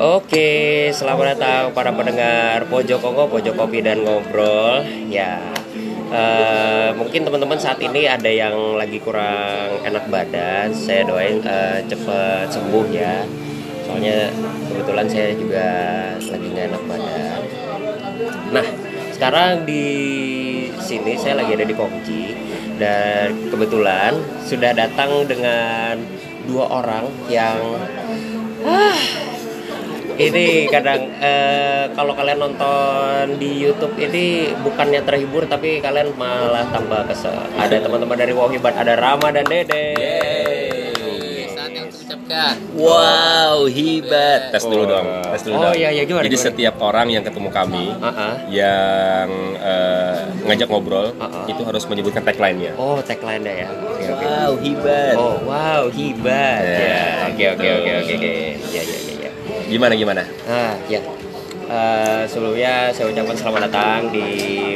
Oke, selamat datang para pendengar Pojok Kongo, Pojok Kopi dan Ngobrol. Ya, eh, mungkin teman-teman saat ini ada yang lagi kurang enak badan. Saya doain eh, cepet sembuh ya. Soalnya kebetulan saya juga lagi nggak enak badan. Nah, sekarang di sini saya lagi ada di Kongji dan kebetulan sudah datang dengan dua orang yang ah, ini kadang eh, kalau kalian nonton di YouTube ini bukannya terhibur tapi kalian malah tambah kesel. Ada teman-teman dari Wow Hibat, ada Rama dan Dede. Saatnya untuk ucapkan Wow, hebat. Tes dulu Oh. dong. Tes dulu Oh, dong. iya, iya, gimana, Jadi gimana? setiap orang yang ketemu kami Ah-ah. yang eh, ngajak ngobrol Ah-ah. itu harus menyebutkan tagline-nya. Oh, tagline ya. Oke, oke. Wow, hebat. Oh, wow, hebat. Ya, Ya, oke, oke, oke, oke, oke. Ya, ya, ya. Gimana gimana? Ah, ya. Eh, sebelumnya saya ucapkan selamat datang di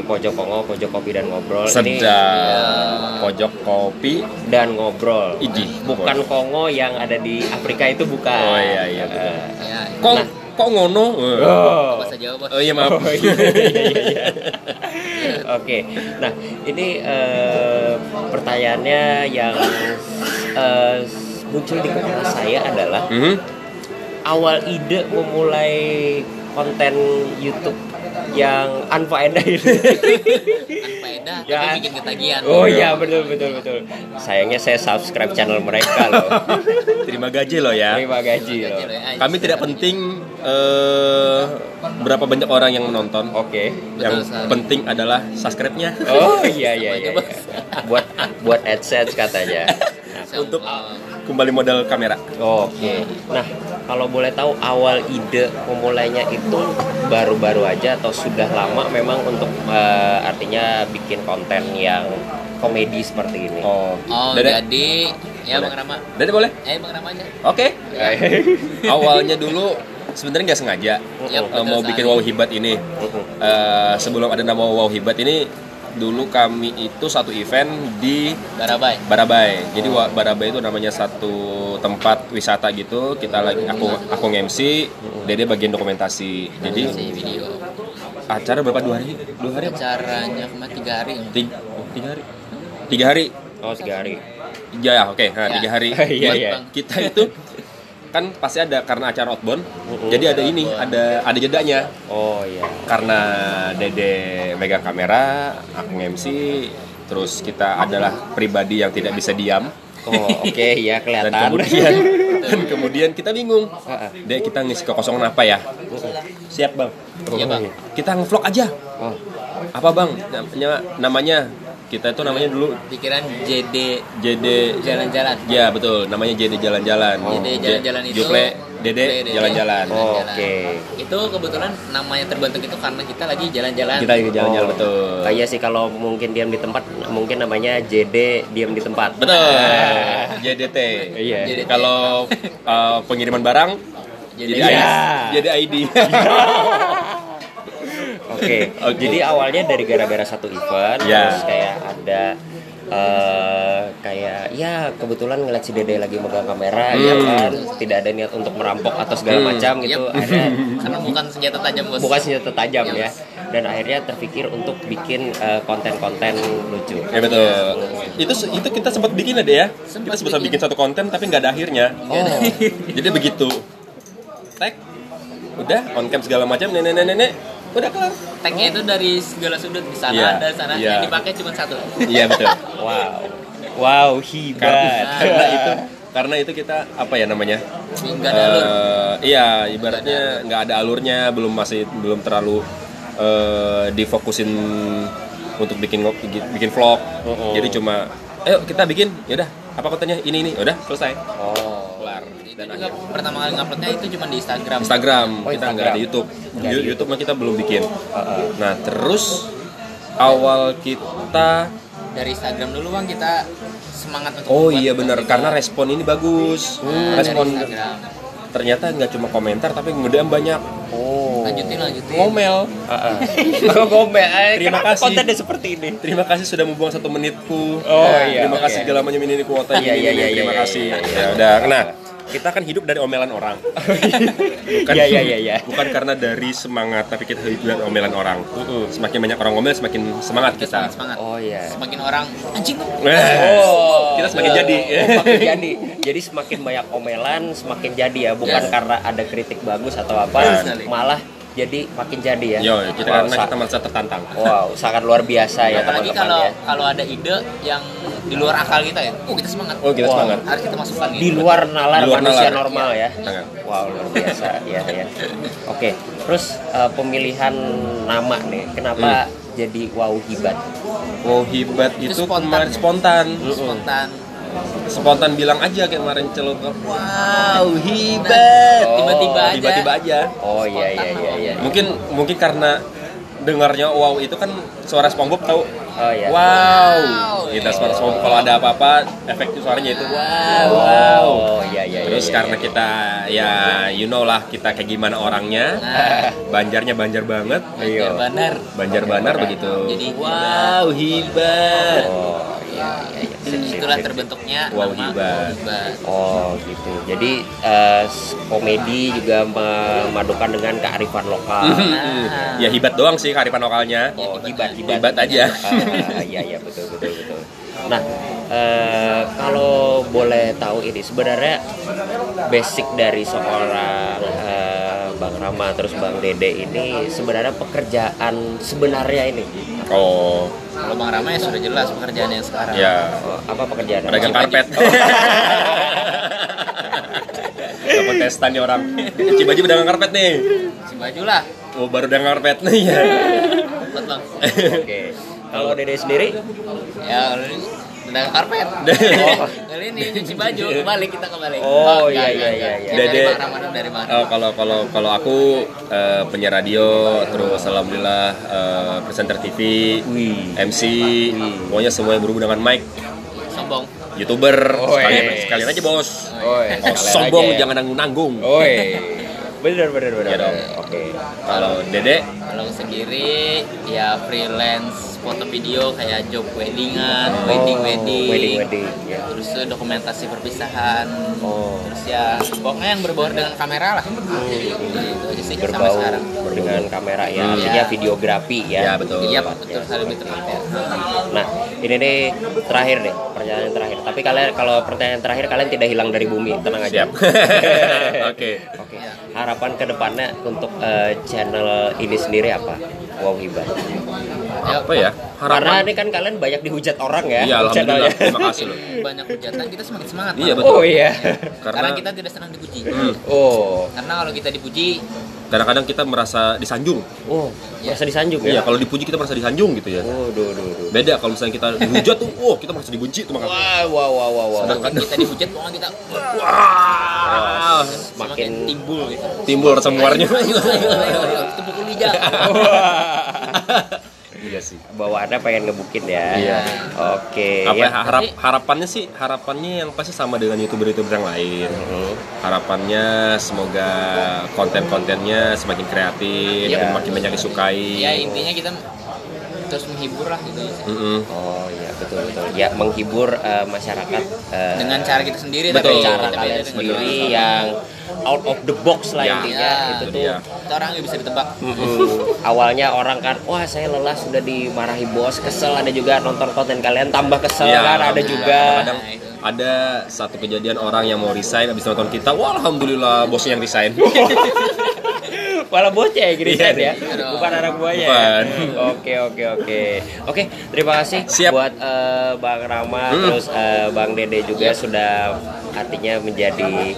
Pojok Kongo, Pojok Kopi dan Ngobrol. Ini Sedang pojok kopi. dan ngobrol. Idih. Bukan Kongo yang ada di Afrika itu bukan. Oh, iya, iya, betul. Eh, ya Kok Nah. kok ngono? oh. bahasa Jawa bos Oh iya maaf. Oh, iya, iya, iya, iya. Oke, nah ini eh, pertanyaannya yang eh, muncul di kepala saya adalah Mhm. Awal ide memulai konten YouTube yang unfaedah ini. faedah Ya. tapi bikin ketagihan Oh iya betul betul betul. Sayangnya saya subscribe channel mereka loh. Terima gaji loh ya. Terima gaji loh. Kami tidak penting eh, berapa banyak orang yang menonton. Oke. Yang Betul penting adalah subscribe-nya. Oh iya iya iya. Bos. iya. Buat buat AdSense katanya. Untuk kembali modal kamera. Oke. Nah, kalau boleh tahu awal ide memulainya itu baru-baru aja atau sudah lama memang untuk eh, artinya bikin konten yang komedi seperti ini. Oh, oh jadi ya Boleh. bang Rama boleh? eh bang Rama aja Oke. Awalnya dulu sebenarnya nggak sengaja Ya, eh, mau bikin wow hibat ini. Eh, sebelum ada nama wow hibat ini, dulu kami itu satu event di Barabai Barabai. Jadi wa- Barabai itu namanya satu tempat wisata gitu. Kita lagi aku aku nge-MC, Dede bagian dokumentasi. Jadi video acara berapa dua hari? Dua hari apa? acaranya kemarin tiga hari Tiga, tiga hari. Tiga hari. Oh, tiga hari. Ya, ya, oke. Nah, Ya. tiga hari. Iya, iya. Kita itu kan pasti ada karena acara outbound. Jadi ada ini, ada ada jedanya. Oh iya. Karena Dede megang kamera, aku nge-MC, terus kita adalah pribadi yang tidak bisa diam. Oh, oke ya Dan kelihatan. kemudian dan kemudian kita bingung. Dek kita ngisi kekosongan apa ya? Siap, Bang. Iya, Bang. Kita ngevlog aja. Oh, Apa, Bang? Namanya kita itu namanya dulu pikiran JD JD jalan-jalan Ya betul, namanya JD Jalan-Jalan. JD Jalan-Jalan itu Jukle, Dede Jalan-Jalan. Oh, oke. itu kebetulan namanya terbentuk itu karena kita lagi jalan-jalan Kita lagi jalan-jalan Oh. betul. Iya sih kalau mungkin diam di tempat mungkin namanya JD diam di tempat. Betul. Ah. JDT. Iya. JDT. Kalau uh, pengiriman barang Jadi jadi Iya. ID. Jadi ID. Oke. Oke. Jadi awalnya dari gara-gara satu event Ya. terus kayak ada eh kayak ya kebetulan ngeliat si Dede lagi megang kamera ya kan tidak ada niat untuk merampok atau segala Hmm. macam gitu Yep. ada karena bukan senjata tajam bos bukan senjata tajam ya Iya. dan akhirnya terpikir untuk bikin eh, konten-konten lucu ya betul. Itu itu kita sempat bikin ada ya. Sempat kita sempat bikin. bikin satu konten tapi nggak ada akhirnya. oh Jadi begitu. Tag. Udah on cam segala macam nenek-nenek udah kelar. tagnya itu dari segala sudut. Di sana Iya, ada sana. Iya. yang dipakai cuma satu. Iya betul. wow. Wow karena, hebat. Karena itu karena itu kita apa ya namanya? Nggak ada alur. Eh, iya ibaratnya nggak ada alurnya belum masih belum terlalu eh, difokusin untuk bikin bikin vlog. Oh. jadi cuma ayo kita bikin yaudah apa kontennya? Ini ini udah selesai. Oh dan akhirnya pertama kali nguploadnya itu cuma di Instagram. Instagram Oh, kita nggak ada YouTube. YouTube. Mah kita belum bikin. Heeh. nah terus awal kita dari Instagram dulu bang kita semangat untuk oh iya benar. karena respon ini bagus. Nah, respon dari Instagram. ternyata nggak cuma komentar tapi kemudian banyak. Oh. Lanjutin lanjutin. Ngomel. Heeh. Oh, ngomel. Eh, Terima kenapa kasih. Kontennya seperti ini. terima kasih sudah membuang satu menitku. Oh, Nah, iya, terima oke. kasih segala macam ini kuota. Iya, ini, iya, ini, iya, terima iya, kasih. iya, iya. ya udah nah kita kan hidup dari omelan orang. bukan, Iya, iya, iya, iya. bukan karena dari semangat, tapi kita hidup dari omelan orang. Semakin banyak orang ngomel, semakin semangat kita semakin semangat Oh iya. semakin orang anjing Oh, kita semakin Oh, jadi. semakin jadi. Jadi semakin banyak omelan, semakin jadi ya, bukan Yes. karena ada kritik bagus atau apa, sekali. malah jadi makin jadi ya. Yo, kita Wow, karena kita merasa tertantang. Wow, sangat luar biasa ya apalagi teman-teman kalau ya. kalau ada ide yang di luar akal kita ya oh kita semangat Oh, kita Wah. semangat. harus kita masukkan Di luar nalar Di luar manusia nalar. normal ya. Sangat. Wow, luar biasa ya ya. Oke, terus eh, pemilihan nama nih, kenapa jadi wow hibat? Wow, hebat Itu itu, spontan. kemarin spontan. spontan Spontan bilang aja kayak kemarin celuk. Wow, hebat Oh, tiba-tiba aja Tiba-tiba aja. Oh iya iya iya iya. Mungkin mungkin karena dengarnya wow itu kan suara SpongeBob tahu. Oh iya. Wow. Wow. Kita suara SpongeBob kalau ada apa-apa efek suaranya itu wow. Wow. Oh iya iya. Terus iya, karena iya. kita ya you know lah kita kayak gimana orangnya. nah Banjarnya banjar banget. Iya. benar Banjar banar begitu. Jadi wow, hebat. Oh iya iya iya. Itulah terbentuknya Wow, hebat Oh gitu. Jadi s- komedi juga memadukan dengan kearifan lokal. Nah. ya hebat doang sih kearifan lokalnya. Oh hibat Hebat aja. Ah, iya iya betul betul betul. Nah eh, kalau boleh tahu ini sebenarnya basic dari seorang eh, Bang Rama terus Bang Dede ini sebenarnya pekerjaan sebenarnya ini Oh, kalau bang Rama ya sudah jelas pekerjaan yang sekarang ya. Oh, apa pekerjaan? Pedagang Apa? karpet. Dapat testan nih orang. Cibaju pedagang karpet nih. si baju lah Oh, baru pedagang karpet nih ya. Oke. Kalau Dede sendiri? ya pedagang karpet Oh. kali ini cuci baju kembali kita kembali Oh, enggak, iya, iya, iya, iya. Dari Dede- bang Rama dari bang Oh, kalau kalau kalau aku eh, penyiar radio, terus alhamdulillah eh, presenter TV, Wih. MC, pokoknya semua yang berhubungan dengan mic, sombong youtuber, Oh, sekalian, sekalian aja bos. Oh, Oh, sombong jangan nanggung nanggung. Oi. Bener bener bener. Iya dong. Oke. Kalau Dede, kalau sendiri ya freelance foto video kayak job weddingan wedding wedding Oh, Wedding wedding. Ya. terus tuh dokumentasi perpisahan Oh. terus ya pokoknya yang berbau dengan kamera lah gitu aja sih sampai berbau sekarang dengan kamera ya Hmm. artinya Ya. videografi ya. Ya, betul. iya betul ya. sekali lebih tepatnya Nah ini nih terakhir deh pertanyaan terakhir. Tapi kalian kalau pertanyaan terakhir kalian tidak hilang dari bumi tenang aja. Siap. Oke. Oke. Harapan ke depannya untuk eh, channel ini sendiri apa? Wow hibat. ya, apa ya? Karena Harapan. ini kan kalian banyak dihujat orang ya. Iya, channelnya. alhamdulillah. Terima kasih loh. banyak hujatan kita semakin semangat Iya, betul. Oh iya. karena Karena kita tidak senang dipuji Hmm, Oh. karena kalau kita dipuji kadang-kadang kita merasa disanjung. Oh. Merasa disanjung Iya, ya? kalau dipuji kita merasa disanjung gitu ya. Oh, duh, duh, duh. Beda kalau misalnya kita dihujat tuh, oh kita merasa dibenci tuh makanya. Wah, wah, wah, wah, wah. kalau kita dihujat pokoknya kita Wah, semakin Makin timbul gitu timbul rasa muarnya. kita pukul lidah iya sih. bawaannya pengen ngebukin ya. Iya. Oke. Apa ya. ya, harap harapannya sih harapannya yang pasti sama dengan youtuber-youtuber yang lain. Harapannya semoga konten-kontennya semakin kreatif, Iya. makin banyak disukai. ya intinya kita terus menghibur lah gitu Mm-mm. Oh iya betul betul. Ya menghibur eh, masyarakat eh, dengan cara kita sendiri betul tapi cara kita kalian beda sendiri yang out of the box lah Ya, intinya ya, itu tuh kita orang nggak bisa ditebak Mm-mm. awalnya orang kan wah saya lelah sudah dimarahi bos kesel ada juga nonton konten kalian tambah kesel Iya, kan ada alhamdulillah. juga Kadang ada satu kejadian orang yang mau resign habis nonton kita, wah alhamdulillah bosnya yang resign. Malah bocah ya gini Iya, ya, iya. bukan anak buahnya. Bukan. ya? Oke oke oke. Oke, terima kasih Siap. buat eh, Bang Rama Hmm. terus eh, Bang Dede juga sudah artinya menjadi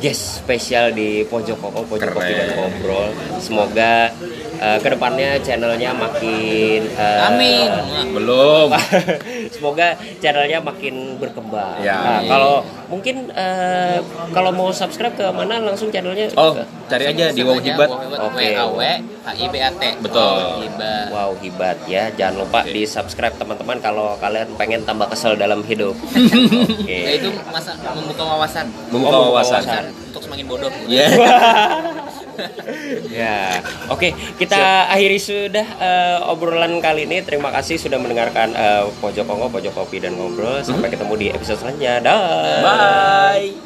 guest spesial di Pojok Koko Pojok Kopi dan. Ngobrol. Semoga eh, ke depannya channelnya makin eh, amin Belum. Semoga channelnya makin berkembang. Ya, Nah, kalau mungkin eh, kalau mau subscribe ke mana langsung channelnya? Oh, cari aja di Wow Hibat. Oke. W H I B A T Betul. Wow Hibat Wow hibat ya, jangan lupa di subscribe teman-teman kalau kalian pengen tambah kesel dalam hidup. Oke. Ya, itu masa membuka wawasan Membuka Oh, wawasan. wawasan. untuk semakin bodoh Iya. ya, oke kita akhiri sudah eh, obrolan kali ini. Terima kasih sudah mendengarkan eh, Pojok Kongo, Pojok Kopi dan Ngobrol. Sampai ketemu di episode selanjutnya. Dah. Bye.